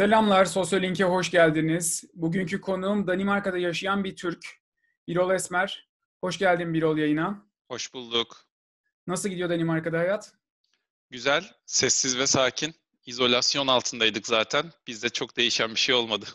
Selamlar, Sosyolink'e hoş geldiniz. Bugünkü konuğum Danimarka'da yaşayan bir Türk, Birol Esmer. Hoş geldin Birol yayına. Hoş bulduk. Nasıl gidiyor Danimarka'da hayat? Güzel, sessiz ve sakin. İzolasyon altındaydık zaten. Bizde çok değişen bir şey olmadı.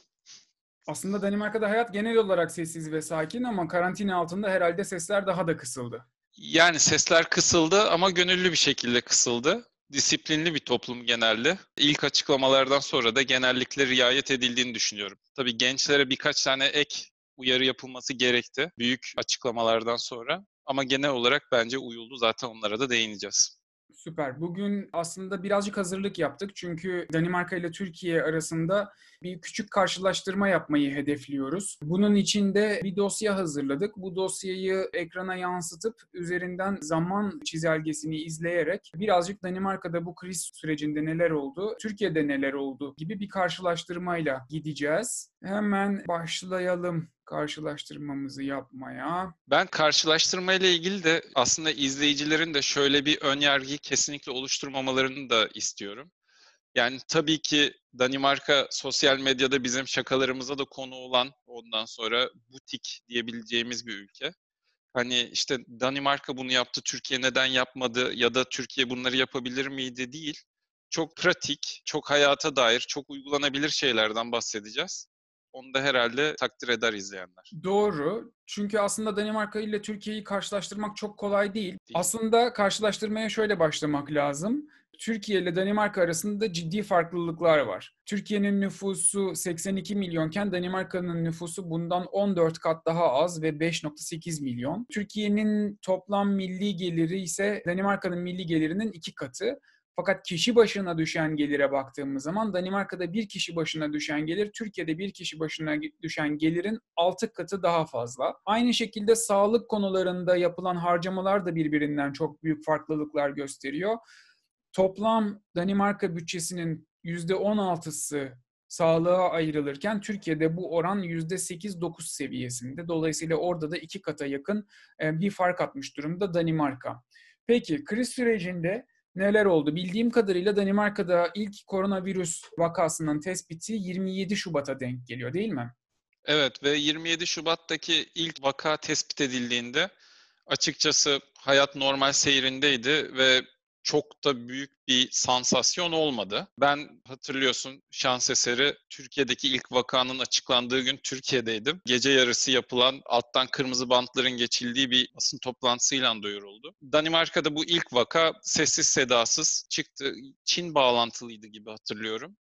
Aslında Danimarka'da hayat genel olarak sessiz ve sakin ama karantina altında herhalde sesler daha da kısıldı. Yani sesler kısıldı ama gönüllü bir şekilde kısıldı. Disiplinli bir toplum genelde. İlk açıklamalardan sonra da genellikle riayet edildiğini düşünüyorum. Tabii gençlere birkaç tane ek uyarı yapılması gerekti büyük açıklamalardan sonra. Ama genel olarak bence uyuldu. Zaten onlara da değineceğiz. Süper. Bugün aslında birazcık hazırlık yaptık. Çünkü Danimarka ile Türkiye arasında bir küçük karşılaştırma yapmayı hedefliyoruz. Bunun için de bir dosya hazırladık. Bu dosyayı ekrana yansıtıp üzerinden zaman çizelgesini izleyerek birazcık Danimarka'da bu kriz sürecinde neler oldu, Türkiye'de neler oldu gibi bir karşılaştırmayla gideceğiz. Hemen başlayalım karşılaştırmamızı yapmaya. Ben karşılaştırma ile ilgili de aslında izleyicilerin de şöyle bir ön yargıyı kesinlikle oluşturmamalarını da istiyorum. Yani tabii ki Danimarka sosyal medyada bizim şakalarımıza da konu olan ondan sonra butik diyebileceğimiz bir ülke. Hani işte Danimarka bunu yaptı, Türkiye neden yapmadı ya da Türkiye bunları yapabilir miydi değil. Çok pratik, çok hayata dair, çok uygulanabilir şeylerden bahsedeceğiz. Onu da herhalde takdir eder izleyenler. Doğru. Çünkü aslında Danimarka ile Türkiye'yi karşılaştırmak çok kolay değil. değil. Aslında karşılaştırmaya şöyle başlamak lazım. Türkiye ile Danimarka arasında ciddi farklılıklar var. Türkiye'nin nüfusu 82 milyonken Danimarka'nın nüfusu bundan 14 kat daha az ve 5.8 milyon. Türkiye'nin toplam milli geliri ise Danimarka'nın milli gelirinin iki katı. Fakat kişi başına düşen gelire baktığımız zaman Danimarka'da bir kişi başına düşen gelir, Türkiye'de bir kişi başına düşen gelirin 6 katı daha fazla. Aynı şekilde sağlık konularında yapılan harcamalar da birbirinden çok büyük farklılıklar gösteriyor. Toplam Danimarka bütçesinin %16'sı sağlığa ayrılırken Türkiye'de bu oran %8-9 seviyesinde. Dolayısıyla orada da iki kata yakın bir fark atmış durumda Danimarka. Peki kriz sürecinde neler oldu? Bildiğim kadarıyla Danimarka'da ilk koronavirüs vakasının tespiti 27 Şubat'a denk geliyor değil mi? Evet ve 27 Şubat'taki ilk vaka tespit edildiğinde açıkçası hayat normal seyrindeydi ve çok da büyük bir sansasyon olmadı. Ben hatırlıyorsun şans eseri Türkiye'deki ilk vakanın açıklandığı gün Türkiye'deydim. Gece yarısı yapılan alttan kırmızı bantların geçildiği bir basın toplantısıyla duyuruldu. Danimarka'da bu ilk vaka sessiz sedasız çıktı. Çin bağlantılıydı gibi hatırlıyorum.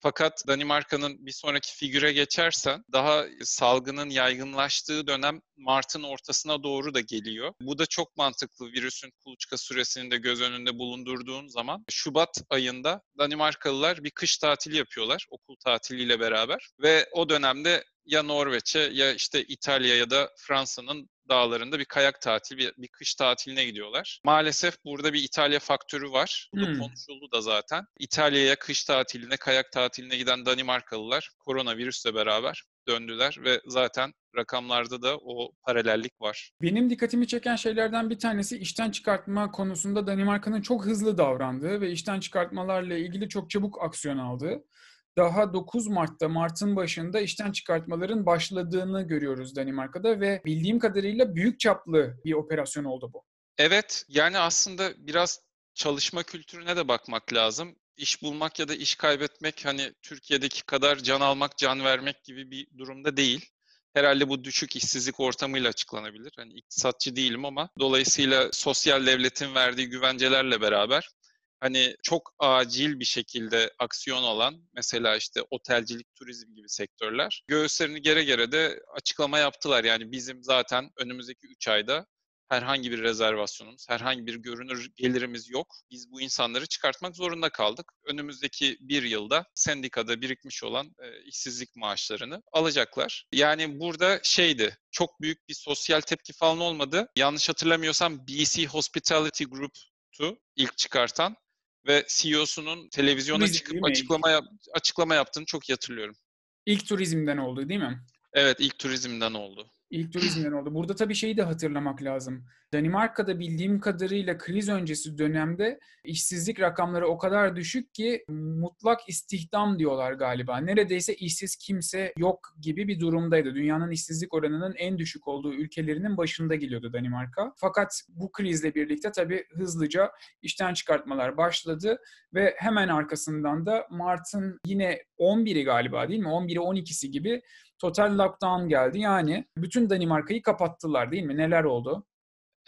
Fakat Danimarka'nın bir sonraki figüre geçersen daha salgının yaygınlaştığı dönem Mart'ın ortasına doğru da geliyor. Bu da çok mantıklı virüsün kuluçka süresini de göz önünde bulundurduğun zaman. Şubat ayında Danimarkalılar bir kış tatili yapıyorlar okul tatiliyle beraber ve o dönemde ya Norveç'e ya işte İtalya ya da Fransa'nın dağlarında bir kayak tatili, bir, bir kış tatiline gidiyorlar. Maalesef burada bir İtalya faktörü var. Bu hmm. konuşuldu da zaten. İtalya'ya kış tatiline, kayak tatiline giden Danimarkalılar koronavirüsle beraber döndüler ve zaten rakamlarda da o paralellik var. Benim dikkatimi çeken şeylerden bir tanesi işten çıkartma konusunda Danimarka'nın çok hızlı davrandığı ve işten çıkartmalarla ilgili çok çabuk aksiyon aldığı daha 9 Mart'ta, Mart'ın başında işten çıkartmaların başladığını görüyoruz Danimarka'da ve bildiğim kadarıyla büyük çaplı bir operasyon oldu bu. Evet, yani aslında biraz çalışma kültürüne de bakmak lazım. İş bulmak ya da iş kaybetmek hani Türkiye'deki kadar can almak, can vermek gibi bir durumda değil. Herhalde bu düşük işsizlik ortamıyla açıklanabilir. Hani iktisatçı değilim ama dolayısıyla sosyal devletin verdiği güvencelerle beraber hani çok acil bir şekilde aksiyon alan mesela işte otelcilik, turizm gibi sektörler göğüslerini gere gere de açıklama yaptılar. Yani bizim zaten önümüzdeki 3 ayda herhangi bir rezervasyonumuz, herhangi bir görünür gelirimiz yok. Biz bu insanları çıkartmak zorunda kaldık. Önümüzdeki bir yılda sendikada birikmiş olan e, işsizlik maaşlarını alacaklar. Yani burada şeydi, çok büyük bir sosyal tepki falan olmadı. Yanlış hatırlamıyorsam BC Hospitality Group'tu ilk çıkartan ve CEO'sunun televizyona Turizm, çıkıp açıklama yap, açıklama yaptığını çok iyi hatırlıyorum. İlk turizmden oldu değil mi? Evet ilk turizmden oldu. İlk turizmden oldu. Burada tabii şeyi de hatırlamak lazım. Danimarka'da bildiğim kadarıyla kriz öncesi dönemde işsizlik rakamları o kadar düşük ki mutlak istihdam diyorlar galiba. Neredeyse işsiz kimse yok gibi bir durumdaydı. Dünyanın işsizlik oranının en düşük olduğu ülkelerinin başında geliyordu Danimarka. Fakat bu krizle birlikte tabii hızlıca işten çıkartmalar başladı ve hemen arkasından da Mart'ın yine 11'i galiba değil mi? 11'i 12'si gibi total lockdown geldi. Yani bütün Danimarka'yı kapattılar değil mi? Neler oldu?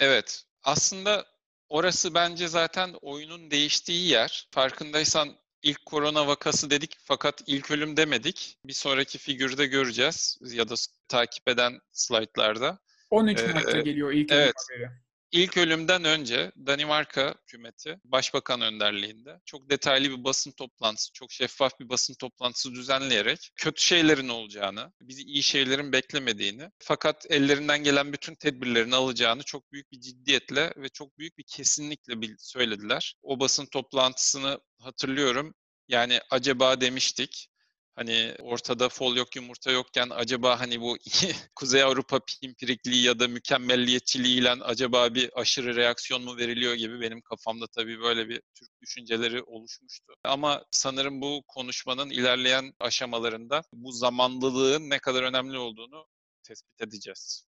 Evet. Aslında orası bence zaten oyunun değiştiği yer. Farkındaysan ilk korona vakası dedik fakat ilk ölüm demedik. Bir sonraki figürde göreceğiz ya da takip eden slaytlarda. 13 Mart'ta ee, geliyor ilk evet. haberi. İlk ölümden önce Danimarka hükümeti başbakan önderliğinde çok detaylı bir basın toplantısı, çok şeffaf bir basın toplantısı düzenleyerek kötü şeylerin olacağını, bizi iyi şeylerin beklemediğini fakat ellerinden gelen bütün tedbirlerini alacağını çok büyük bir ciddiyetle ve çok büyük bir kesinlikle söylediler. O basın toplantısını hatırlıyorum. Yani acaba demiştik Hani ortada fol yok yumurta yokken acaba hani bu Kuzey Avrupa pimpirikliği ya da mükemmelliyetçiliğiyle acaba bir aşırı reaksiyon mu veriliyor gibi benim kafamda tabii böyle bir Türk düşünceleri oluşmuştu. Ama sanırım bu konuşmanın ilerleyen aşamalarında bu zamanlılığın ne kadar önemli olduğunu tespit edeceğiz.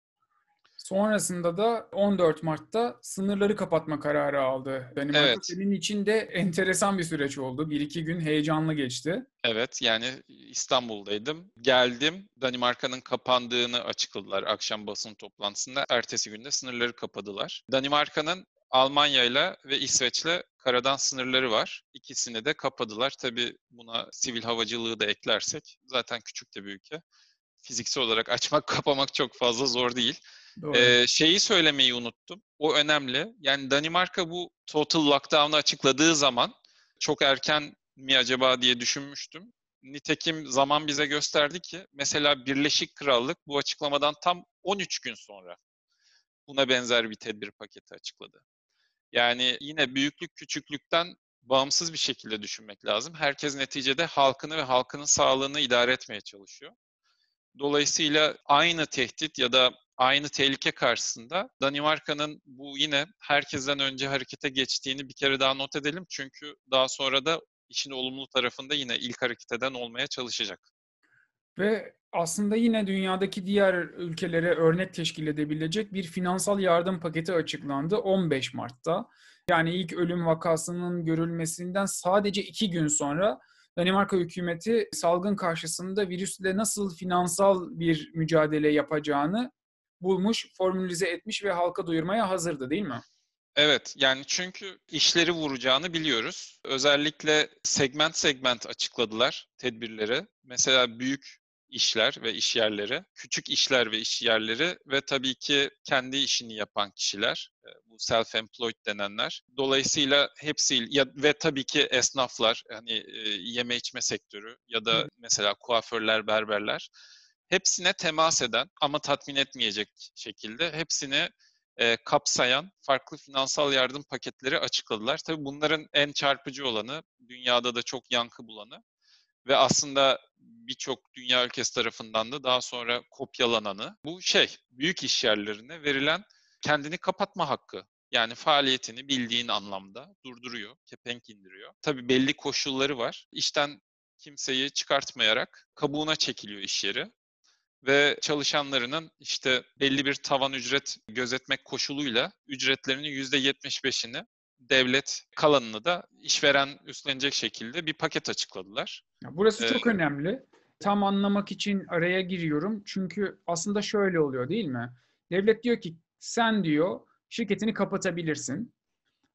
Sonrasında da 14 Mart'ta sınırları kapatma kararı aldı Danimarka. Evet. Senin için de enteresan bir süreç oldu. Bir iki gün heyecanlı geçti. Evet yani İstanbul'daydım. Geldim. Danimarka'nın kapandığını açıkladılar akşam basın toplantısında. Ertesi günde sınırları kapadılar. Danimarka'nın Almanya ile ve İsveç'le karadan sınırları var. İkisini de kapadılar. Tabii buna sivil havacılığı da eklersek zaten küçük de bir ülke. Fiziksel olarak açmak kapamak çok fazla zor değil. Ee, şeyi söylemeyi unuttum. O önemli. Yani Danimarka bu total lockdown'ı açıkladığı zaman çok erken mi acaba diye düşünmüştüm. Nitekim zaman bize gösterdi ki mesela Birleşik Krallık bu açıklamadan tam 13 gün sonra buna benzer bir tedbir paketi açıkladı. Yani yine büyüklük küçüklükten bağımsız bir şekilde düşünmek lazım. Herkes neticede halkını ve halkının sağlığını idare etmeye çalışıyor. Dolayısıyla aynı tehdit ya da aynı tehlike karşısında Danimarka'nın bu yine herkesten önce harekete geçtiğini bir kere daha not edelim. Çünkü daha sonra da işin olumlu tarafında yine ilk hareket eden olmaya çalışacak. Ve aslında yine dünyadaki diğer ülkelere örnek teşkil edebilecek bir finansal yardım paketi açıklandı 15 Mart'ta. Yani ilk ölüm vakasının görülmesinden sadece iki gün sonra Danimarka hükümeti salgın karşısında virüsle nasıl finansal bir mücadele yapacağını bulmuş, formülize etmiş ve halka duyurmaya hazırdı değil mi? Evet yani çünkü işleri vuracağını biliyoruz. Özellikle segment segment açıkladılar tedbirleri. Mesela büyük işler ve iş yerleri, küçük işler ve iş yerleri ve tabii ki kendi işini yapan kişiler, e, bu self-employed denenler. Dolayısıyla hepsi ya ve tabii ki esnaflar, hani e, yeme içme sektörü ya da mesela kuaförler, berberler hepsine temas eden ama tatmin etmeyecek şekilde hepsini e, kapsayan farklı finansal yardım paketleri açıkladılar. Tabii bunların en çarpıcı olanı, dünyada da çok yankı bulanı ve aslında birçok dünya ülkesi tarafından da daha sonra kopyalananı bu şey büyük iş yerlerine verilen kendini kapatma hakkı. Yani faaliyetini bildiğin anlamda durduruyor, kepenk indiriyor. Tabii belli koşulları var. İşten kimseyi çıkartmayarak kabuğuna çekiliyor iş yeri ve çalışanlarının işte belli bir tavan ücret gözetmek koşuluyla ücretlerinin %75'ini devlet kalanını da işveren üstlenecek şekilde bir paket açıkladılar. Burası ee, çok önemli. Tam anlamak için araya giriyorum. Çünkü aslında şöyle oluyor değil mi? Devlet diyor ki sen diyor şirketini kapatabilirsin.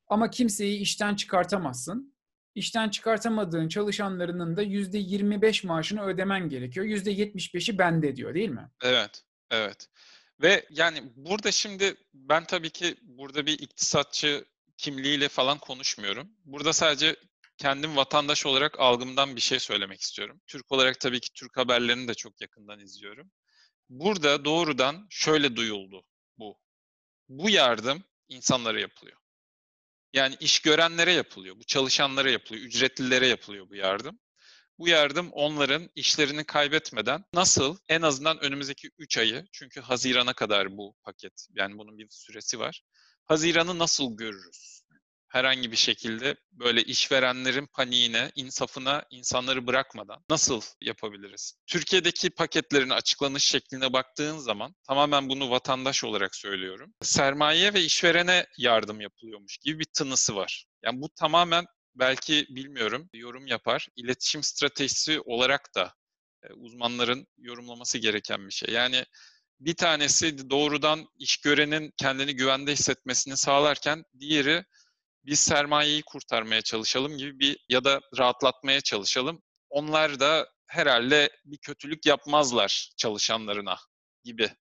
Ama kimseyi işten çıkartamazsın işten çıkartamadığın çalışanlarının da %25 maaşını ödemen gerekiyor. %75'i bende diyor değil mi? Evet, evet. Ve yani burada şimdi ben tabii ki burada bir iktisatçı kimliğiyle falan konuşmuyorum. Burada sadece kendim vatandaş olarak algımdan bir şey söylemek istiyorum. Türk olarak tabii ki Türk haberlerini de çok yakından izliyorum. Burada doğrudan şöyle duyuldu bu. Bu yardım insanlara yapılıyor. Yani iş görenlere yapılıyor, bu çalışanlara yapılıyor, ücretlilere yapılıyor bu yardım. Bu yardım onların işlerini kaybetmeden nasıl en azından önümüzdeki 3 ayı çünkü Haziran'a kadar bu paket yani bunun bir süresi var. Haziran'ı nasıl görürüz? Herhangi bir şekilde böyle işverenlerin paniğine, insafına insanları bırakmadan nasıl yapabiliriz? Türkiye'deki paketlerin açıklanış şekline baktığın zaman tamamen bunu vatandaş olarak söylüyorum. Sermaye ve işverene yardım yapılıyormuş gibi bir tınısı var. Yani bu tamamen belki bilmiyorum yorum yapar. İletişim stratejisi olarak da e, uzmanların yorumlaması gereken bir şey. Yani bir tanesi doğrudan iş görenin kendini güvende hissetmesini sağlarken diğeri biz sermayeyi kurtarmaya çalışalım gibi bir ya da rahatlatmaya çalışalım. Onlar da herhalde bir kötülük yapmazlar çalışanlarına gibi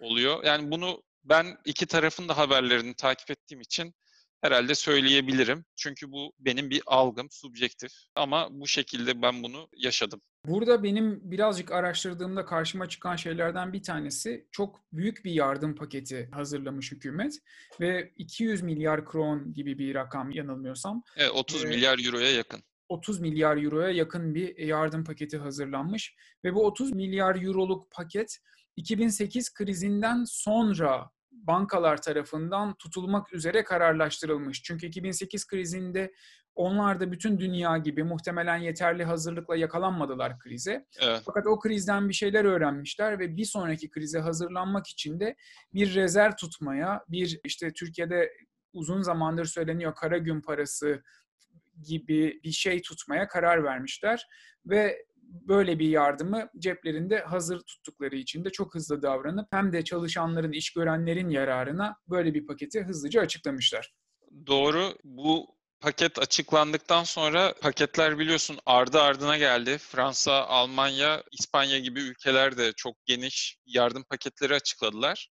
oluyor. Yani bunu ben iki tarafın da haberlerini takip ettiğim için herhalde söyleyebilirim. Çünkü bu benim bir algım, subjektif. Ama bu şekilde ben bunu yaşadım. Burada benim birazcık araştırdığımda karşıma çıkan şeylerden bir tanesi çok büyük bir yardım paketi hazırlamış hükümet ve 200 milyar kron gibi bir rakam yanılmıyorsam. Evet 30 ee, milyar euroya yakın. 30 milyar euroya yakın bir yardım paketi hazırlanmış ve bu 30 milyar euroluk paket 2008 krizinden sonra bankalar tarafından tutulmak üzere kararlaştırılmış. Çünkü 2008 krizinde onlar da bütün dünya gibi muhtemelen yeterli hazırlıkla yakalanmadılar krize. Evet. Fakat o krizden bir şeyler öğrenmişler ve bir sonraki krize hazırlanmak için de bir rezerv tutmaya, bir işte Türkiye'de uzun zamandır söyleniyor kara gün parası gibi bir şey tutmaya karar vermişler ve böyle bir yardımı ceplerinde hazır tuttukları için de çok hızlı davranıp hem de çalışanların, iş görenlerin yararına böyle bir paketi hızlıca açıklamışlar. Doğru. Bu paket açıklandıktan sonra paketler biliyorsun ardı ardına geldi. Fransa, Almanya, İspanya gibi ülkeler de çok geniş yardım paketleri açıkladılar.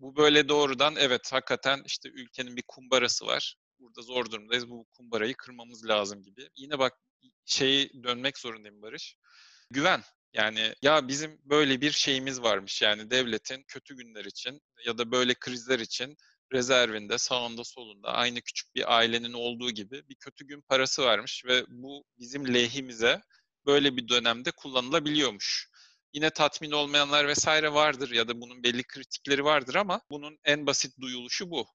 Bu böyle doğrudan evet hakikaten işte ülkenin bir kumbarası var. Burada zor durumdayız. Bu kumbarayı kırmamız lazım gibi. Yine bak şeyi dönmek zorundayım Barış. Güven. Yani ya bizim böyle bir şeyimiz varmış yani devletin kötü günler için ya da böyle krizler için rezervinde, sağında solunda aynı küçük bir ailenin olduğu gibi bir kötü gün parası varmış ve bu bizim lehimize böyle bir dönemde kullanılabiliyormuş. Yine tatmin olmayanlar vesaire vardır ya da bunun belli kritikleri vardır ama bunun en basit duyuluşu bu.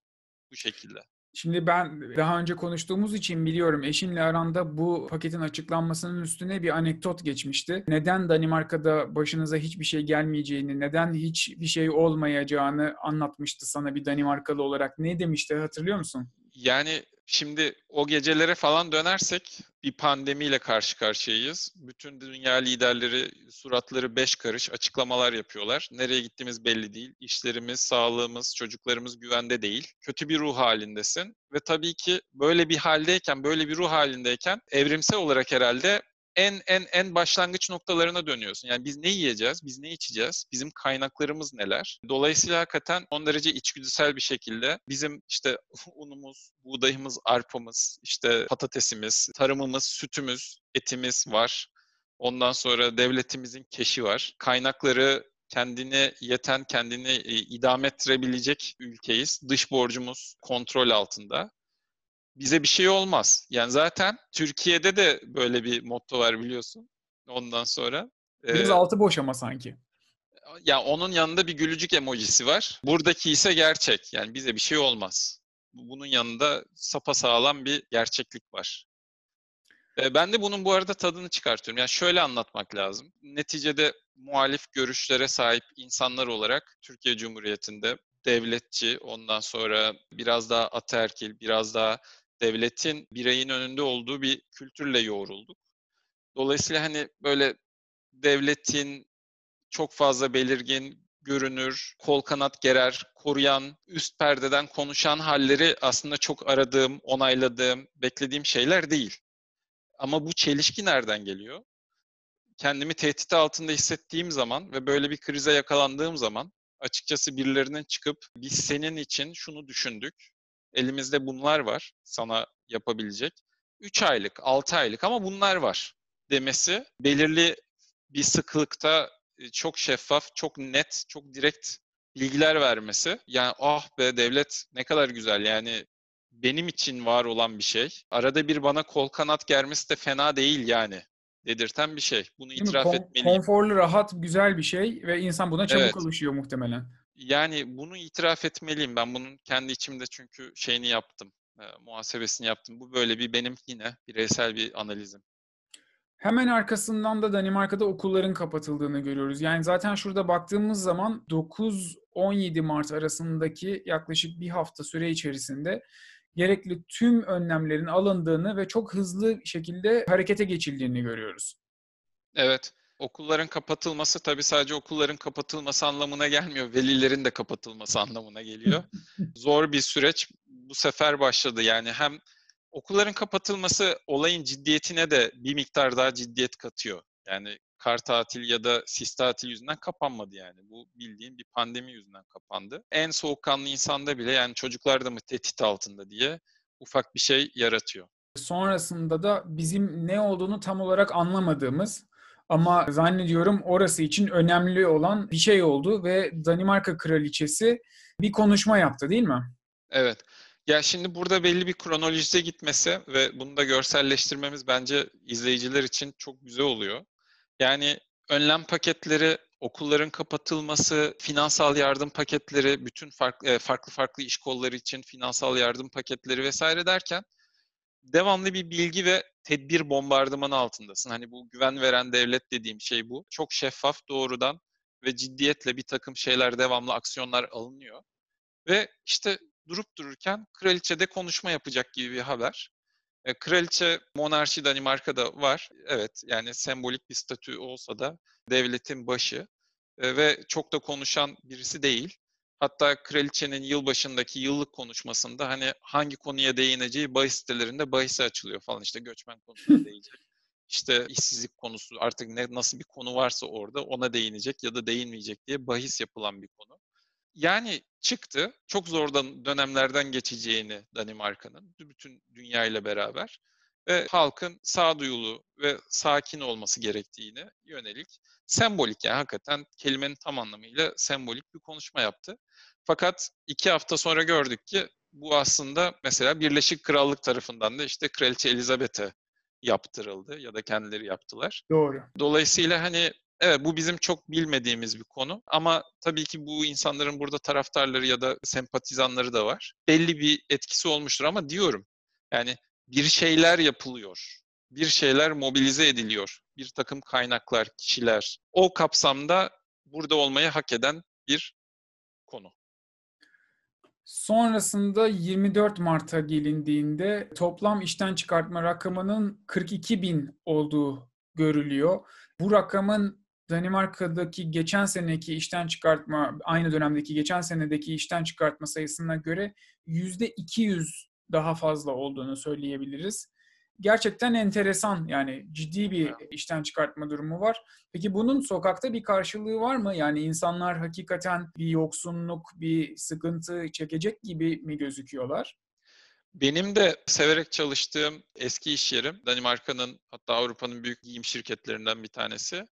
Bu şekilde. Şimdi ben daha önce konuştuğumuz için biliyorum eşimle aranda bu paketin açıklanmasının üstüne bir anekdot geçmişti. Neden Danimarka'da başınıza hiçbir şey gelmeyeceğini, neden hiçbir şey olmayacağını anlatmıştı sana bir Danimarkalı olarak. Ne demişti hatırlıyor musun? Yani Şimdi o gecelere falan dönersek bir pandemiyle karşı karşıyayız. Bütün dünya liderleri suratları beş karış açıklamalar yapıyorlar. Nereye gittiğimiz belli değil. İşlerimiz, sağlığımız, çocuklarımız güvende değil. Kötü bir ruh halindesin. Ve tabii ki böyle bir haldeyken, böyle bir ruh halindeyken evrimsel olarak herhalde en en en başlangıç noktalarına dönüyorsun. Yani biz ne yiyeceğiz, biz ne içeceğiz, bizim kaynaklarımız neler? Dolayısıyla hakikaten on derece içgüdüsel bir şekilde bizim işte unumuz, buğdayımız, arpamız, işte patatesimiz, tarımımız, sütümüz, etimiz var. Ondan sonra devletimizin keşi var. Kaynakları kendine yeten, kendini e, idame ettirebilecek ülkeyiz. Dış borcumuz kontrol altında bize bir şey olmaz. Yani zaten Türkiye'de de böyle bir motto var biliyorsun. Ondan sonra. Biraz ee, altı boş ama sanki. Ya onun yanında bir gülücük emojisi var. Buradaki ise gerçek. Yani bize bir şey olmaz. Bunun yanında sapa sağlam bir gerçeklik var. Ben de bunun bu arada tadını çıkartıyorum. Yani şöyle anlatmak lazım. Neticede muhalif görüşlere sahip insanlar olarak Türkiye Cumhuriyeti'nde devletçi, ondan sonra biraz daha ataerkil, biraz daha devletin bireyin önünde olduğu bir kültürle yoğrulduk. Dolayısıyla hani böyle devletin çok fazla belirgin görünür, kol kanat gerer, koruyan, üst perdeden konuşan halleri aslında çok aradığım, onayladığım, beklediğim şeyler değil. Ama bu çelişki nereden geliyor? Kendimi tehdit altında hissettiğim zaman ve böyle bir krize yakalandığım zaman açıkçası birilerinin çıkıp biz senin için şunu düşündük, Elimizde bunlar var sana yapabilecek. 3 aylık, 6 aylık ama bunlar var demesi belirli bir sıklıkta e, çok şeffaf, çok net, çok direkt bilgiler vermesi. Yani ah be devlet ne kadar güzel yani benim için var olan bir şey. Arada bir bana kol kanat germesi de fena değil yani dedirten bir şey. Bunu Değil itiraf Kon- etmeliyim. Konforlu, rahat, güzel bir şey ve insan buna çabuk evet. alışıyor muhtemelen. Yani bunu itiraf etmeliyim. Ben bunun kendi içimde çünkü şeyini yaptım. E, muhasebesini yaptım. Bu böyle bir benim yine bireysel bir analizim. Hemen arkasından da Danimarka'da okulların kapatıldığını görüyoruz. Yani zaten şurada baktığımız zaman 9-17 Mart arasındaki yaklaşık bir hafta süre içerisinde gerekli tüm önlemlerin alındığını ve çok hızlı şekilde harekete geçildiğini görüyoruz. Evet. Okulların kapatılması tabii sadece okulların kapatılması anlamına gelmiyor. Velilerin de kapatılması anlamına geliyor. Zor bir süreç bu sefer başladı. Yani hem okulların kapatılması olayın ciddiyetine de bir miktar daha ciddiyet katıyor. Yani kar tatil ya da sis tatil yüzünden kapanmadı yani. Bu bildiğin bir pandemi yüzünden kapandı. En soğukkanlı insanda bile yani çocuklar da mı tehdit altında diye ufak bir şey yaratıyor. Sonrasında da bizim ne olduğunu tam olarak anlamadığımız ama zannediyorum orası için önemli olan bir şey oldu ve Danimarka kraliçesi bir konuşma yaptı değil mi? Evet. Ya şimdi burada belli bir kronolojide gitmesi ve bunu da görselleştirmemiz bence izleyiciler için çok güzel oluyor. Yani önlem paketleri, okulların kapatılması, finansal yardım paketleri, bütün farklı e, farklı farklı iş kolları için finansal yardım paketleri vesaire derken devamlı bir bilgi ve tedbir bombardımanı altındasın. Hani bu güven veren devlet dediğim şey bu. Çok şeffaf, doğrudan ve ciddiyetle bir takım şeyler, devamlı aksiyonlar alınıyor. Ve işte durup dururken kraliçe de konuşma yapacak gibi bir haber. E, kraliçe monarşi Danimarka'da var. Evet yani sembolik bir statü olsa da devletin başı e, ve çok da konuşan birisi değil. Hatta kraliçenin yılbaşındaki yıllık konuşmasında hani hangi konuya değineceği bahis sitelerinde bahisi açılıyor falan işte göçmen konusuna değinecek. İşte işsizlik konusu artık ne nasıl bir konu varsa orada ona değinecek ya da değinmeyecek diye bahis yapılan bir konu. Yani çıktı. Çok zor dönemlerden geçeceğini Danimarka'nın bütün dünya ile beraber ve halkın sağduyulu ve sakin olması gerektiğini yönelik sembolik yani hakikaten kelimenin tam anlamıyla sembolik bir konuşma yaptı. Fakat iki hafta sonra gördük ki bu aslında mesela Birleşik Krallık tarafından da işte Kraliçe Elizabeth'e yaptırıldı ya da kendileri yaptılar. Doğru. Dolayısıyla hani Evet bu bizim çok bilmediğimiz bir konu ama tabii ki bu insanların burada taraftarları ya da sempatizanları da var. Belli bir etkisi olmuştur ama diyorum yani bir şeyler yapılıyor. Bir şeyler mobilize ediliyor. Bir takım kaynaklar, kişiler. O kapsamda burada olmayı hak eden bir konu. Sonrasında 24 Mart'a gelindiğinde toplam işten çıkartma rakamının 42 bin olduğu görülüyor. Bu rakamın Danimarka'daki geçen seneki işten çıkartma, aynı dönemdeki geçen senedeki işten çıkartma sayısına göre yüzde 200 daha fazla olduğunu söyleyebiliriz. Gerçekten enteresan yani ciddi bir işten çıkartma durumu var. Peki bunun sokakta bir karşılığı var mı? Yani insanlar hakikaten bir yoksunluk, bir sıkıntı çekecek gibi mi gözüküyorlar? Benim de severek çalıştığım eski iş yerim Danimarka'nın hatta Avrupa'nın büyük giyim şirketlerinden bir tanesi.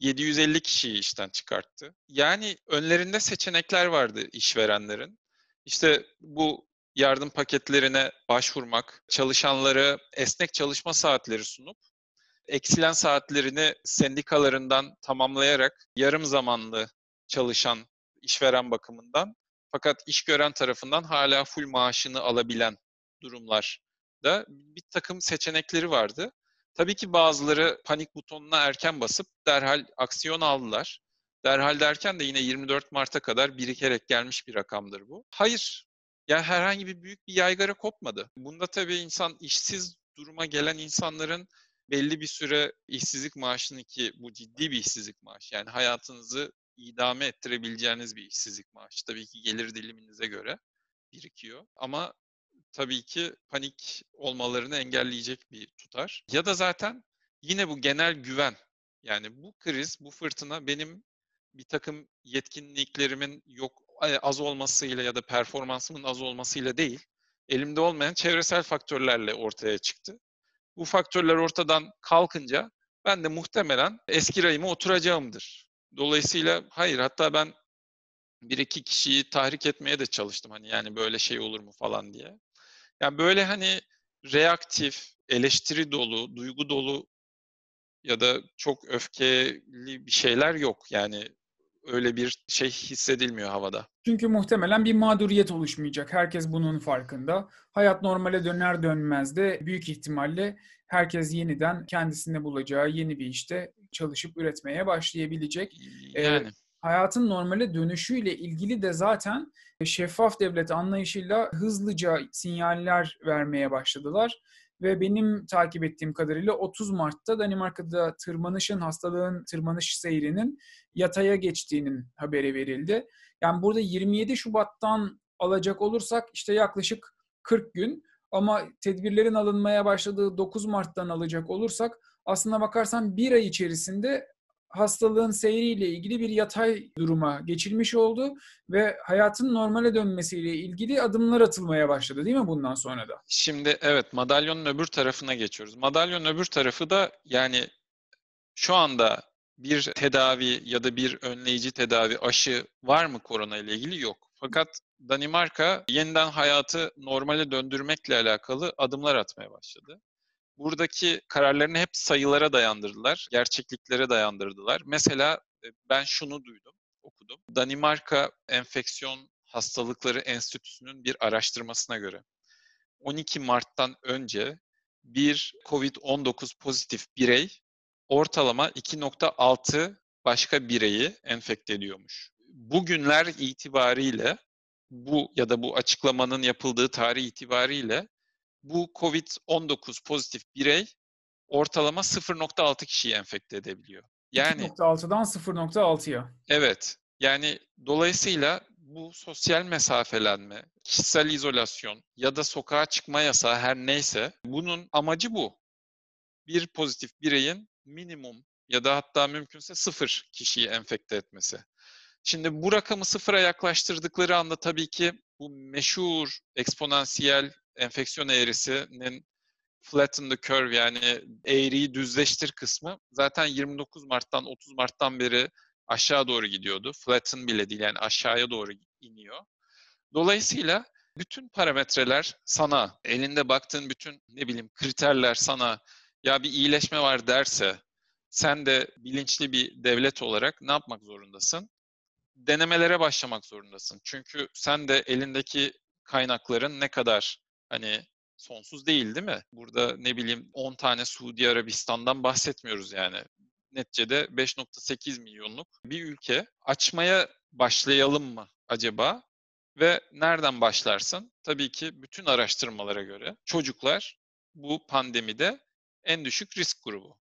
750 kişiyi işten çıkarttı. Yani önlerinde seçenekler vardı işverenlerin. İşte bu yardım paketlerine başvurmak, çalışanları esnek çalışma saatleri sunup eksilen saatlerini sendikalarından tamamlayarak yarım zamanlı çalışan işveren bakımından fakat iş gören tarafından hala full maaşını alabilen durumlar da bir takım seçenekleri vardı. Tabii ki bazıları panik butonuna erken basıp derhal aksiyon aldılar. Derhal derken de yine 24 Mart'a kadar birikerek gelmiş bir rakamdır bu. Hayır, yani herhangi bir büyük bir yaygara kopmadı. Bunda tabii insan işsiz duruma gelen insanların belli bir süre işsizlik maaşını ki bu ciddi bir işsizlik maaşı. Yani hayatınızı idame ettirebileceğiniz bir işsizlik maaşı. Tabii ki gelir diliminize göre birikiyor. Ama tabii ki panik olmalarını engelleyecek bir tutar. Ya da zaten yine bu genel güven. Yani bu kriz, bu fırtına benim bir takım yetkinliklerimin yok az olmasıyla ya da performansımın az olmasıyla değil, elimde olmayan çevresel faktörlerle ortaya çıktı. Bu faktörler ortadan kalkınca ben de muhtemelen eski rayıma oturacağımdır. Dolayısıyla hayır hatta ben bir iki kişiyi tahrik etmeye de çalıştım hani yani böyle şey olur mu falan diye. Yani böyle hani reaktif, eleştiri dolu, duygu dolu ya da çok öfkeli bir şeyler yok. Yani öyle bir şey hissedilmiyor havada. Çünkü muhtemelen bir mağduriyet oluşmayacak. Herkes bunun farkında. Hayat normale döner dönmez de büyük ihtimalle herkes yeniden kendisine bulacağı yeni bir işte çalışıp üretmeye başlayabilecek. Ee, Yani hayatın normale dönüşüyle ilgili de zaten şeffaf devlet anlayışıyla hızlıca sinyaller vermeye başladılar. Ve benim takip ettiğim kadarıyla 30 Mart'ta Danimarka'da tırmanışın, hastalığın tırmanış seyrinin yataya geçtiğinin haberi verildi. Yani burada 27 Şubat'tan alacak olursak işte yaklaşık 40 gün ama tedbirlerin alınmaya başladığı 9 Mart'tan alacak olursak aslına bakarsan bir ay içerisinde hastalığın seyriyle ilgili bir yatay duruma geçilmiş oldu ve hayatın normale dönmesiyle ilgili adımlar atılmaya başladı değil mi bundan sonra da? Şimdi evet madalyonun öbür tarafına geçiyoruz. Madalyonun öbür tarafı da yani şu anda bir tedavi ya da bir önleyici tedavi aşı var mı korona ile ilgili? Yok. Fakat Danimarka yeniden hayatı normale döndürmekle alakalı adımlar atmaya başladı. Buradaki kararlarını hep sayılara dayandırdılar, gerçekliklere dayandırdılar. Mesela e, ben şunu duydum, okudum. Danimarka Enfeksiyon Hastalıkları Enstitüsü'nün bir araştırmasına göre 12 Mart'tan önce bir COVID-19 pozitif birey ortalama 2.6 başka bireyi enfekte ediyormuş. Bugünler itibariyle bu ya da bu açıklamanın yapıldığı tarih itibariyle bu COVID-19 pozitif birey ortalama 0.6 kişiyi enfekte edebiliyor. Yani 2.6'dan 0.6'ya. Evet. Yani dolayısıyla bu sosyal mesafelenme, kişisel izolasyon ya da sokağa çıkma yasağı her neyse bunun amacı bu. Bir pozitif bireyin minimum ya da hatta mümkünse sıfır kişiyi enfekte etmesi. Şimdi bu rakamı sıfıra yaklaştırdıkları anda tabii ki bu meşhur eksponansiyel enfeksiyon eğrisinin flatten the curve yani eğriyi düzleştir kısmı zaten 29 Mart'tan 30 Mart'tan beri aşağı doğru gidiyordu. Flatten bile değil yani aşağıya doğru iniyor. Dolayısıyla bütün parametreler sana, elinde baktığın bütün ne bileyim kriterler sana ya bir iyileşme var derse sen de bilinçli bir devlet olarak ne yapmak zorundasın? Denemelere başlamak zorundasın. Çünkü sen de elindeki kaynakların ne kadar hani sonsuz değil değil mi? Burada ne bileyim 10 tane Suudi Arabistan'dan bahsetmiyoruz yani. Neticede 5.8 milyonluk bir ülke. Açmaya başlayalım mı acaba? Ve nereden başlarsın? Tabii ki bütün araştırmalara göre çocuklar bu pandemide en düşük risk grubu.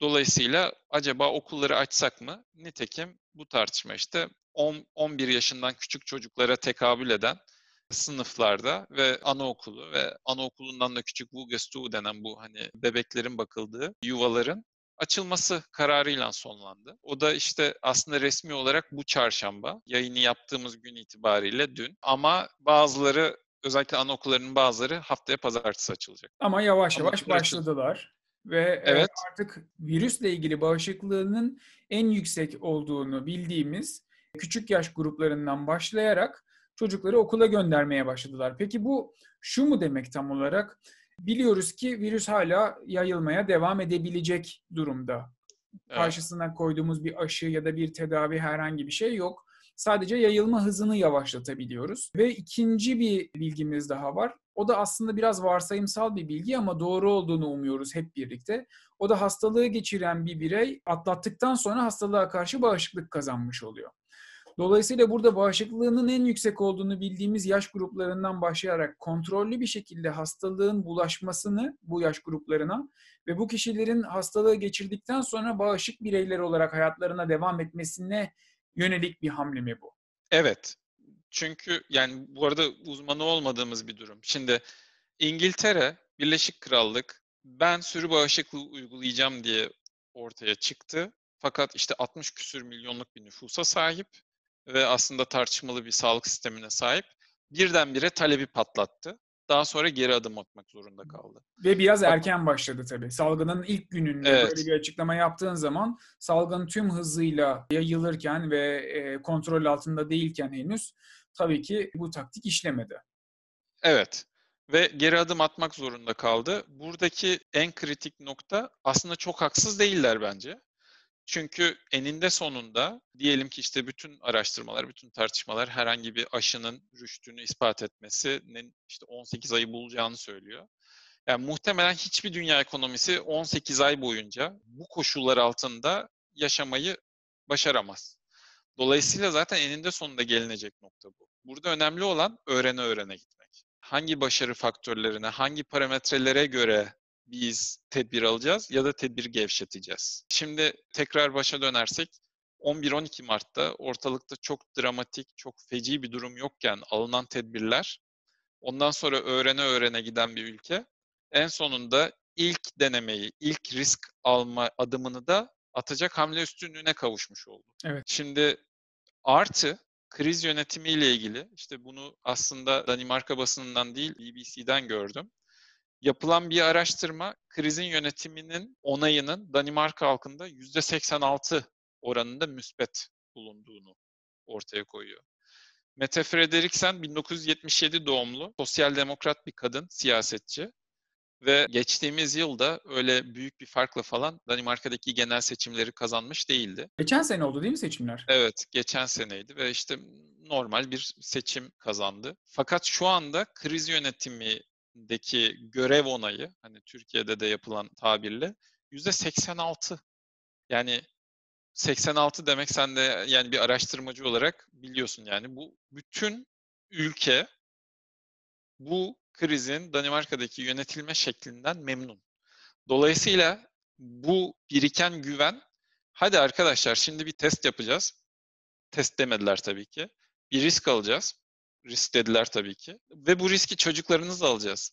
Dolayısıyla acaba okulları açsak mı? Nitekim bu tartışma işte 10, 11 yaşından küçük çocuklara tekabül eden sınıflarda ve anaokulu ve anaokulundan da küçük Vugestu denen bu hani bebeklerin bakıldığı yuvaların açılması kararıyla sonlandı. O da işte aslında resmi olarak bu çarşamba yayını yaptığımız gün itibariyle dün ama bazıları özellikle anaokullarının bazıları haftaya pazartesi açılacak. Ama yavaş yavaş başladılar. Ve evet. artık virüsle ilgili bağışıklığının en yüksek olduğunu bildiğimiz küçük yaş gruplarından başlayarak çocukları okula göndermeye başladılar. Peki bu şu mu demek tam olarak? Biliyoruz ki virüs hala yayılmaya devam edebilecek durumda. Evet. Karşısına koyduğumuz bir aşı ya da bir tedavi herhangi bir şey yok. Sadece yayılma hızını yavaşlatabiliyoruz. Ve ikinci bir bilgimiz daha var. O da aslında biraz varsayımsal bir bilgi ama doğru olduğunu umuyoruz hep birlikte. O da hastalığı geçiren bir birey atlattıktan sonra hastalığa karşı bağışıklık kazanmış oluyor. Dolayısıyla burada bağışıklığının en yüksek olduğunu bildiğimiz yaş gruplarından başlayarak kontrollü bir şekilde hastalığın bulaşmasını bu yaş gruplarına ve bu kişilerin hastalığı geçirdikten sonra bağışık bireyler olarak hayatlarına devam etmesine yönelik bir hamle mi bu? Evet. Çünkü yani bu arada uzmanı olmadığımız bir durum. Şimdi İngiltere, Birleşik Krallık ben sürü bağışıklığı uygulayacağım diye ortaya çıktı. Fakat işte 60 küsür milyonluk bir nüfusa sahip ve aslında tartışmalı bir sağlık sistemine sahip birdenbire talebi patlattı. Daha sonra geri adım atmak zorunda kaldı. Ve biraz erken başladı tabii. Salgının ilk gününde evet. böyle bir açıklama yaptığın zaman salgın tüm hızıyla yayılırken ve e, kontrol altında değilken henüz tabii ki bu taktik işlemedi. Evet. Ve geri adım atmak zorunda kaldı. Buradaki en kritik nokta aslında çok haksız değiller bence. Çünkü eninde sonunda diyelim ki işte bütün araştırmalar, bütün tartışmalar herhangi bir aşının rüştünü ispat etmesinin işte 18 ayı bulacağını söylüyor. Yani muhtemelen hiçbir dünya ekonomisi 18 ay boyunca bu koşullar altında yaşamayı başaramaz. Dolayısıyla zaten eninde sonunda gelinecek nokta bu. Burada önemli olan öğrene öğrene gitmek. Hangi başarı faktörlerine, hangi parametrelere göre biz tedbir alacağız ya da tedbir gevşeteceğiz. Şimdi tekrar başa dönersek 11-12 Mart'ta ortalıkta çok dramatik, çok feci bir durum yokken alınan tedbirler ondan sonra öğrene öğrene giden bir ülke en sonunda ilk denemeyi, ilk risk alma adımını da atacak hamle üstünlüğüne kavuşmuş oldu. Evet. Şimdi artı kriz yönetimiyle ilgili işte bunu aslında Danimarka basınından değil BBC'den gördüm. Yapılan bir araştırma krizin yönetiminin onayının Danimarka halkında %86 oranında müspet bulunduğunu ortaya koyuyor. Mette Frederiksen 1977 doğumlu, sosyal demokrat bir kadın, siyasetçi. Ve geçtiğimiz yılda öyle büyük bir farkla falan Danimarka'daki genel seçimleri kazanmış değildi. Geçen sene oldu değil mi seçimler? Evet, geçen seneydi ve işte normal bir seçim kazandı. Fakat şu anda kriz yönetimindeki görev onayı, hani Türkiye'de de yapılan tabirle yüzde 86. Yani 86 demek sen de yani bir araştırmacı olarak biliyorsun yani bu bütün ülke bu krizin Danimarka'daki yönetilme şeklinden memnun. Dolayısıyla bu biriken güven, hadi arkadaşlar şimdi bir test yapacağız. Test demediler tabii ki. Bir risk alacağız. Risk dediler tabii ki. Ve bu riski çocuklarınızla alacağız.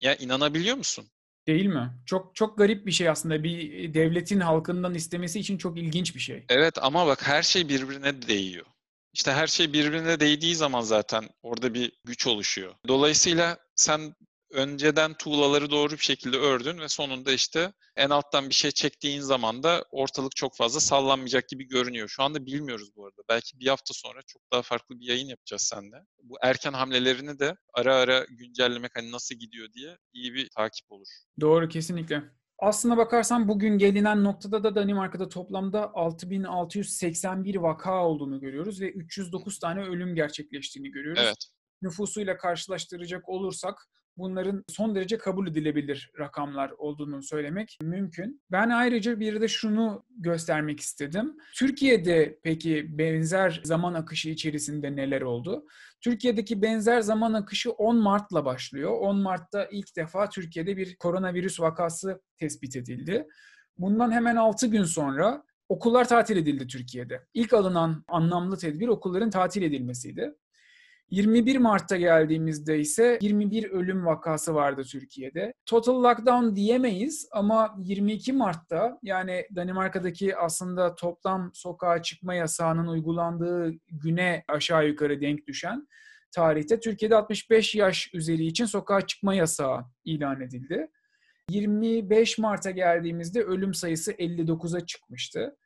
Ya inanabiliyor musun? Değil mi? Çok çok garip bir şey aslında. Bir devletin halkından istemesi için çok ilginç bir şey. Evet ama bak her şey birbirine değiyor. İşte her şey birbirine değdiği zaman zaten orada bir güç oluşuyor. Dolayısıyla sen önceden tuğlaları doğru bir şekilde ördün ve sonunda işte en alttan bir şey çektiğin zaman da ortalık çok fazla sallanmayacak gibi görünüyor. Şu anda bilmiyoruz bu arada. Belki bir hafta sonra çok daha farklı bir yayın yapacağız seninle. Bu erken hamlelerini de ara ara güncellemek hani nasıl gidiyor diye iyi bir takip olur. Doğru kesinlikle. Aslına bakarsan bugün gelinen noktada da Danimarka'da toplamda 6681 vaka olduğunu görüyoruz ve 309 tane ölüm gerçekleştiğini görüyoruz. Evet. Nüfusuyla karşılaştıracak olursak bunların son derece kabul edilebilir rakamlar olduğunu söylemek mümkün. Ben ayrıca bir de şunu göstermek istedim. Türkiye'de peki benzer zaman akışı içerisinde neler oldu? Türkiye'deki benzer zaman akışı 10 Mart'la başlıyor. 10 Mart'ta ilk defa Türkiye'de bir koronavirüs vakası tespit edildi. Bundan hemen 6 gün sonra okullar tatil edildi Türkiye'de. İlk alınan anlamlı tedbir okulların tatil edilmesiydi. 21 Mart'ta geldiğimizde ise 21 ölüm vakası vardı Türkiye'de. Total lockdown diyemeyiz ama 22 Mart'ta yani Danimarka'daki aslında toplam sokağa çıkma yasağının uygulandığı güne aşağı yukarı denk düşen tarihte Türkiye'de 65 yaş üzeri için sokağa çıkma yasağı ilan edildi. 25 Mart'a geldiğimizde ölüm sayısı 59'a çıkmıştı.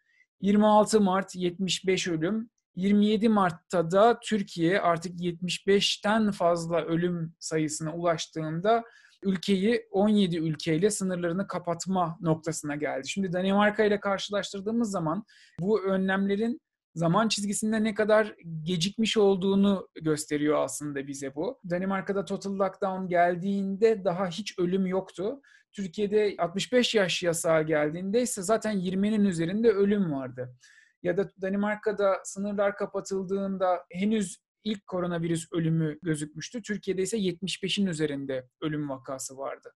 26 Mart 75 ölüm, 27 Mart'ta da Türkiye artık 75'ten fazla ölüm sayısına ulaştığında ülkeyi 17 ülkeyle sınırlarını kapatma noktasına geldi. Şimdi Danimarka ile karşılaştırdığımız zaman bu önlemlerin zaman çizgisinde ne kadar gecikmiş olduğunu gösteriyor aslında bize bu. Danimarka'da total lockdown geldiğinde daha hiç ölüm yoktu. Türkiye'de 65 yaş yasağı geldiğinde ise zaten 20'nin üzerinde ölüm vardı ya da Danimarka'da sınırlar kapatıldığında henüz ilk koronavirüs ölümü gözükmüştü. Türkiye'de ise 75'in üzerinde ölüm vakası vardı.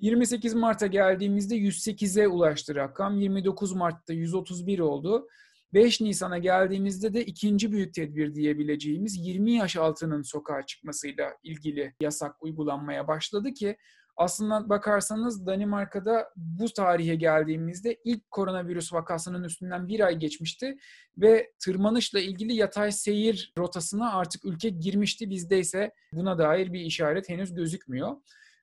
28 Mart'a geldiğimizde 108'e ulaştı rakam. 29 Mart'ta 131 oldu. 5 Nisan'a geldiğimizde de ikinci büyük tedbir diyebileceğimiz 20 yaş altının sokağa çıkmasıyla ilgili yasak uygulanmaya başladı ki aslında bakarsanız Danimarka'da bu tarihe geldiğimizde ilk koronavirüs vakasının üstünden bir ay geçmişti ve tırmanışla ilgili yatay seyir rotasına artık ülke girmişti. Bizde ise buna dair bir işaret henüz gözükmüyor.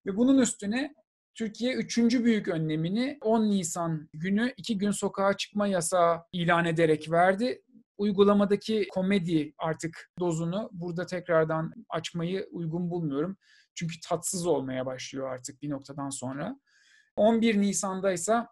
Ve bunun üstüne Türkiye üçüncü büyük önlemini 10 Nisan günü iki gün sokağa çıkma yasağı ilan ederek verdi uygulamadaki komedi artık dozunu burada tekrardan açmayı uygun bulmuyorum. Çünkü tatsız olmaya başlıyor artık bir noktadan sonra. 11 Nisan'da ise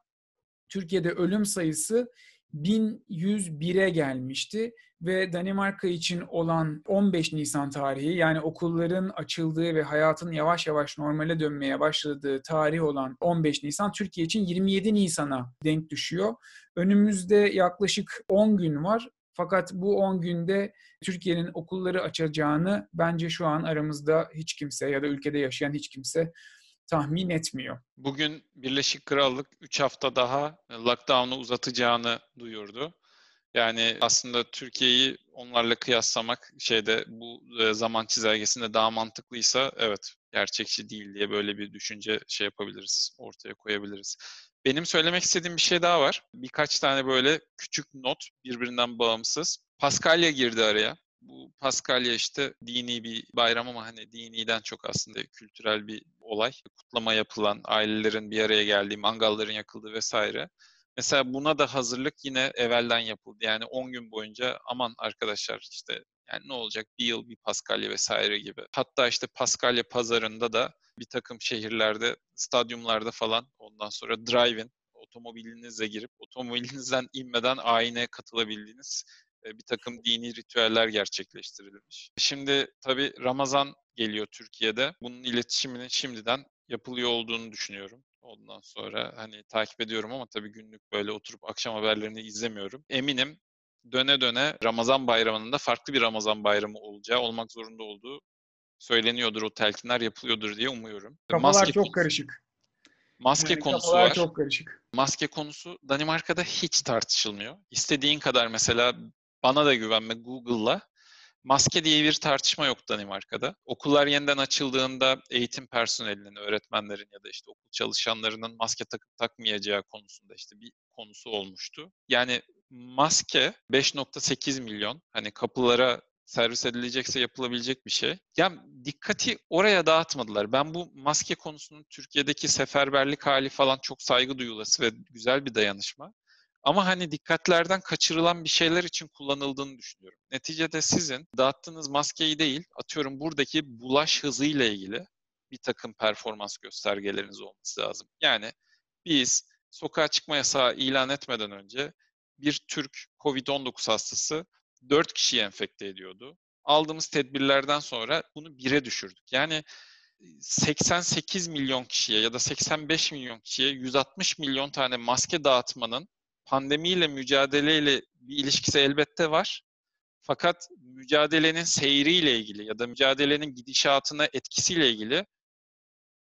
Türkiye'de ölüm sayısı 1101'e gelmişti ve Danimarka için olan 15 Nisan tarihi yani okulların açıldığı ve hayatın yavaş yavaş normale dönmeye başladığı tarih olan 15 Nisan Türkiye için 27 Nisan'a denk düşüyor. Önümüzde yaklaşık 10 gün var. Fakat bu 10 günde Türkiye'nin okulları açacağını bence şu an aramızda hiç kimse ya da ülkede yaşayan hiç kimse tahmin etmiyor. Bugün Birleşik Krallık 3 hafta daha lockdown'u uzatacağını duyurdu. Yani aslında Türkiye'yi onlarla kıyaslamak şeyde bu e, zaman çizelgesinde daha mantıklıysa evet gerçekçi değil diye böyle bir düşünce şey yapabiliriz, ortaya koyabiliriz. Benim söylemek istediğim bir şey daha var. Birkaç tane böyle küçük not birbirinden bağımsız. Paskalya girdi araya. Bu Paskalya işte dini bir bayram ama hani diniden çok aslında kültürel bir olay. Kutlama yapılan, ailelerin bir araya geldiği, mangalların yakıldığı vesaire. Mesela buna da hazırlık yine evvelden yapıldı. Yani 10 gün boyunca aman arkadaşlar işte yani ne olacak bir yıl bir Paskalya vesaire gibi. Hatta işte Paskalya pazarında da bir takım şehirlerde, stadyumlarda falan ondan sonra drive-in otomobilinizle girip otomobilinizden inmeden ayine katılabildiğiniz e, bir takım dini ritüeller gerçekleştirilmiş. Şimdi tabii Ramazan geliyor Türkiye'de. Bunun iletişiminin şimdiden yapılıyor olduğunu düşünüyorum. Ondan sonra hani takip ediyorum ama tabii günlük böyle oturup akşam haberlerini izlemiyorum. Eminim döne döne Ramazan bayramının da farklı bir Ramazan bayramı olacağı, olmak zorunda olduğu söyleniyordur, o telkinler yapılıyordur diye umuyorum. Kafalar Maske çok konusu, karışık. Maske yani konusu var. çok karışık. Maske konusu Danimarka'da hiç tartışılmıyor. İstediğin kadar mesela bana da güvenme Google'la Maske diye bir tartışma yok Danimarka'da. Okullar yeniden açıldığında eğitim personelinin, öğretmenlerin ya da işte okul çalışanlarının maske takıp takmayacağı konusunda işte bir konusu olmuştu. Yani maske 5.8 milyon hani kapılara servis edilecekse yapılabilecek bir şey. Yani dikkati oraya dağıtmadılar. Ben bu maske konusunun Türkiye'deki seferberlik hali falan çok saygı duyulası ve güzel bir dayanışma. Ama hani dikkatlerden kaçırılan bir şeyler için kullanıldığını düşünüyorum. Neticede sizin dağıttığınız maskeyi değil, atıyorum buradaki bulaş hızıyla ilgili bir takım performans göstergeleriniz olması lazım. Yani biz sokağa çıkma yasağı ilan etmeden önce bir Türk COVID-19 hastası 4 kişiyi enfekte ediyordu. Aldığımız tedbirlerden sonra bunu bire düşürdük. Yani 88 milyon kişiye ya da 85 milyon kişiye 160 milyon tane maske dağıtmanın pandemiyle mücadeleyle bir ilişkisi elbette var. Fakat mücadelenin seyriyle ilgili ya da mücadelenin gidişatına etkisiyle ilgili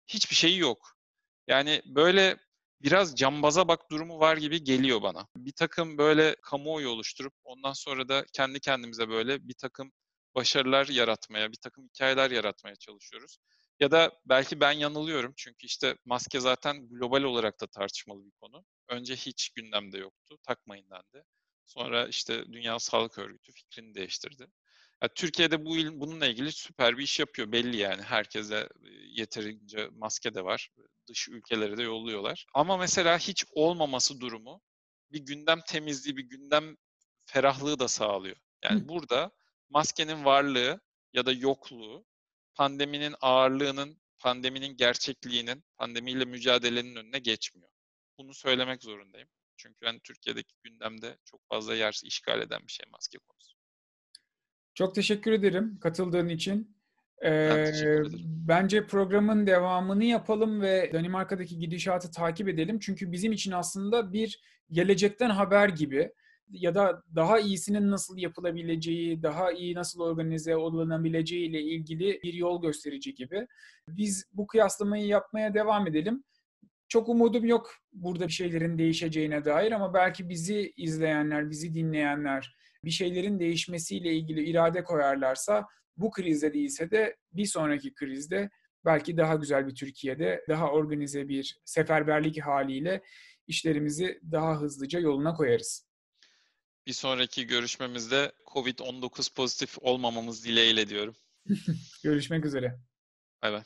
hiçbir şey yok. Yani böyle biraz cambaza bak durumu var gibi geliyor bana. Bir takım böyle kamuoyu oluşturup ondan sonra da kendi kendimize böyle bir takım başarılar yaratmaya, bir takım hikayeler yaratmaya çalışıyoruz. Ya da belki ben yanılıyorum çünkü işte maske zaten global olarak da tartışmalı bir konu. Önce hiç gündemde yoktu, takmayın dendi. Sonra işte Dünya Sağlık Örgütü fikrini değiştirdi. Ya Türkiye'de bu bununla ilgili süper bir iş yapıyor belli yani. Herkese yeterince maske de var. Dış ülkelere de yolluyorlar. Ama mesela hiç olmaması durumu bir gündem temizliği, bir gündem ferahlığı da sağlıyor. Yani Hı. burada maskenin varlığı ya da yokluğu pandeminin ağırlığının, pandeminin gerçekliğinin, pandemiyle mücadelenin önüne geçmiyor. Bunu söylemek zorundayım. Çünkü hani Türkiye'deki gündemde çok fazla yer işgal eden bir şey maske konusu. Çok teşekkür ederim katıldığın için. Ee, bence programın devamını yapalım ve Danimarka'daki gidişatı takip edelim. Çünkü bizim için aslında bir gelecekten haber gibi ya da daha iyisinin nasıl yapılabileceği, daha iyi nasıl organize olunabileceği ile ilgili bir yol gösterici gibi. Biz bu kıyaslamayı yapmaya devam edelim. Çok umudum yok burada bir şeylerin değişeceğine dair ama belki bizi izleyenler, bizi dinleyenler bir şeylerin değişmesiyle ilgili irade koyarlarsa bu krizde değilse de bir sonraki krizde belki daha güzel bir Türkiye'de daha organize bir seferberlik haliyle işlerimizi daha hızlıca yoluna koyarız. Bir sonraki görüşmemizde COVID-19 pozitif olmamamız dileğiyle diyorum. Görüşmek üzere. Bay bay.